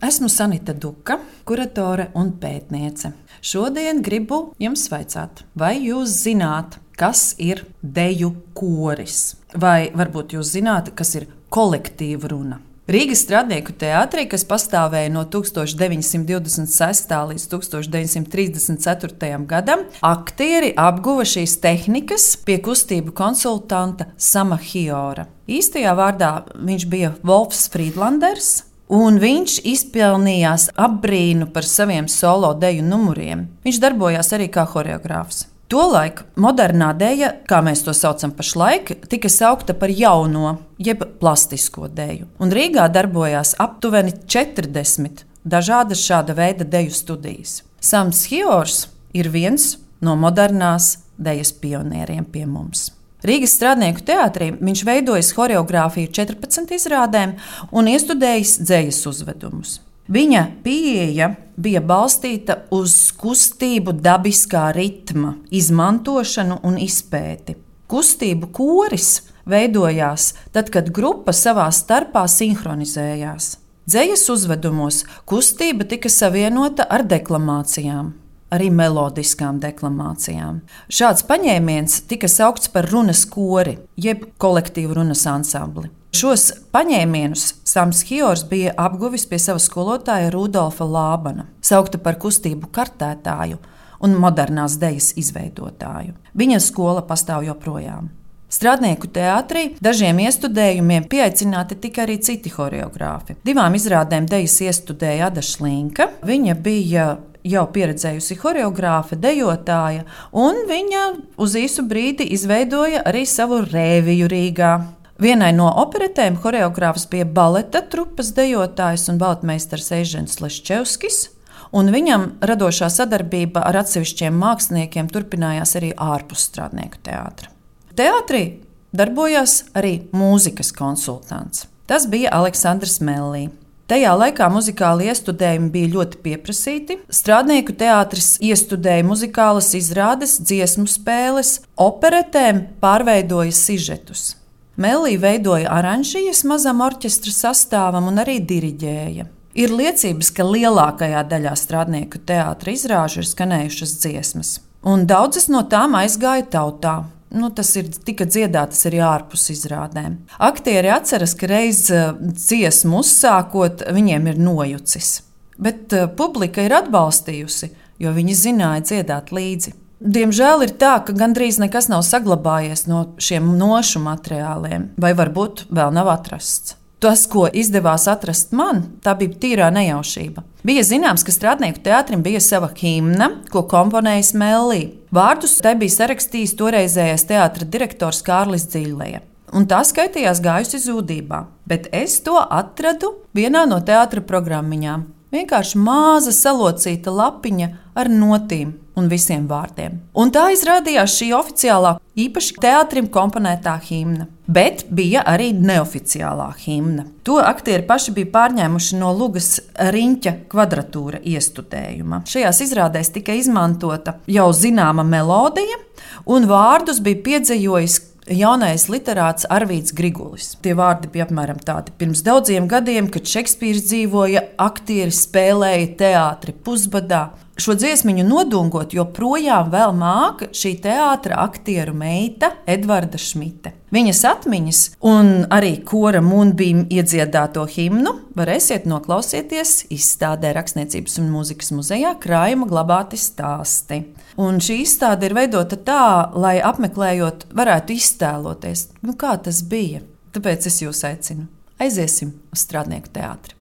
Esmu Sanita Duka, kuratore un pētniece. Šodien gribu jums vaicāt, vai jūs zināt, kas ir deju koris? Vai varbūt jūs zināt, kas ir kolektīva runa? Rīgas strādnieku teātrī, kas pastāvēja no 1926. līdz 1934. gadam, aktieri apguva šīs tehnikas pie kustību konsultanta Sama Hiora. Īstajā vārdā viņš bija Wolfs Friedlanders. Un viņš izpelnījās apbrīnu par saviem solo deju numuriem. Viņš darbojās arī kā choreogrāfs. Tolaik modernā dēļa, kā mēs to saucam pašlaik, tika saukta par jauno, jeb plastisko dēļu. Un Rīgā darbojās aptuveni 40 dažādas šāda veida deju studijas. Sams Hjors ir viens no modernās dēļas pionieriem pie mums. Rīgas strādnieku teātrī viņš veidojis choreogrāfiju 14 izrādēm un iestudējis dzējas uzvedumus. Viņa pieeja bija balstīta uz kustību dabiskā ritma, izmantošanu un izpēti. Kustību koris veidojās tad, kad grupa savā starpā sinhronizējās. Dzējas uzvedumos kustība tika savienota ar deklamācijām arī melodiskām deklamācijām. Šāds paņēmiens tika saukts par runas kori, jeb kolektīvu runas ansambli. Šos paņēmienus Sams Hjors bija apguvis pie sava skolotāja Rudolfa Lābana, saukta par kustību kartētāju un modernās dejas izveidotāju. Viņa skola pastāv joprojām. Strādnieku teātrī dažiem iestudējumiem pieaicināti tika arī citi choreogrāfi. Divām izrādēm dejas iestudēja Ada Šlinka. Viņa bija jau pieredzējusi choreogrāfa, dejotāja, un viņa uz īsu brīdi izveidoja arī savu rēviju Rīgā. Vienai no operetēm choreogrāfs bija baleta trupas dejotājs un baltmeistars Ežens Leščevskis. Un viņam radošā sadarbība ar atsevišķiem māksliniekiem turpinājās arī ārpus strādnieku teātra. Teātrī darbojās arī mūzikas konsultants. Tas bija Aleksandrs Mellī. Tajā laikā muzikāli iestudējumi bija ļoti pieprasīti. Strādnieku teātris iestudēja muzikālas izrādes, dziesmu spēles, operetēm, pārveidoja sižetus. Melī veidoja oranžijas mazam orķestra sastāvam un arī diriģēja. Ir liecības, ka lielākajā daļā strādnieku teātra izrāžu ir skanējušas dziesmas, un daudzas no tām aizgāja tautā nu, tas ir tika dziedātas arī ārpus izrādēm. Aktieri atceras, ka reiz eh, dziesmu uzsākot, viņiem ir nojucis. Bet uh, publika ir atbalstījusi, jo viņi zināja dziedāt līdzi. Diemžēl ir tā, ka gandrīz nekas nav saglabājies no šiem nošu materiāliem, vai varbūt vēl nav atrasts. Tas, ko izdevās atrast man, tā bija tīrā nejaušība. Bija zināms, ka strādnieku teātrim bija sava himna, ko komponējis Mellī. Vārdus te bija sarakstījis toreizējais teātris direktors Kārlis Dziļlēja. Un tā skaitījās gājusi zudībā, bet es to atradu vienā no teātras programmiņām. Vienkārši maza salocīta lapiņa ar notīm un visiem vārdiem. Un tā izrādījās šī oficiālā, īpaši teātrim komponētā himna. Bet bija arī neoficiālā himna. To aktieri paši bija pārņēmuši no Lugas riņķa kvadratūra iestudējuma. Šajās izrādēs tika izmantota jau zināma melodija, un vārdus bija piedzējojis jaunais literāts Arvīts Grigulis. Tie vārdi bija apmēram tādi. Pirms daudziem gadiem, kad Šekspīrs dzīvoja, aktieri spēlēja teātri pusbadā. Šo dziesmu nodungot joprojām māca šī teātris aktieru meita Edvarda Šmita. Viņas atmiņas un arī kora mūnbīm iedziedāto himnu varēsiet noklausīties izstādē Rakstniecības un mūzikas muzejā krājuma glabāti stāsti. Un šī izstāde ir veidota tā, lai apmeklējot, varētu iztēloties, nu, kā tas bija. Tāpēc es jūs aicinu, aiziesim uz strādnieku teātri.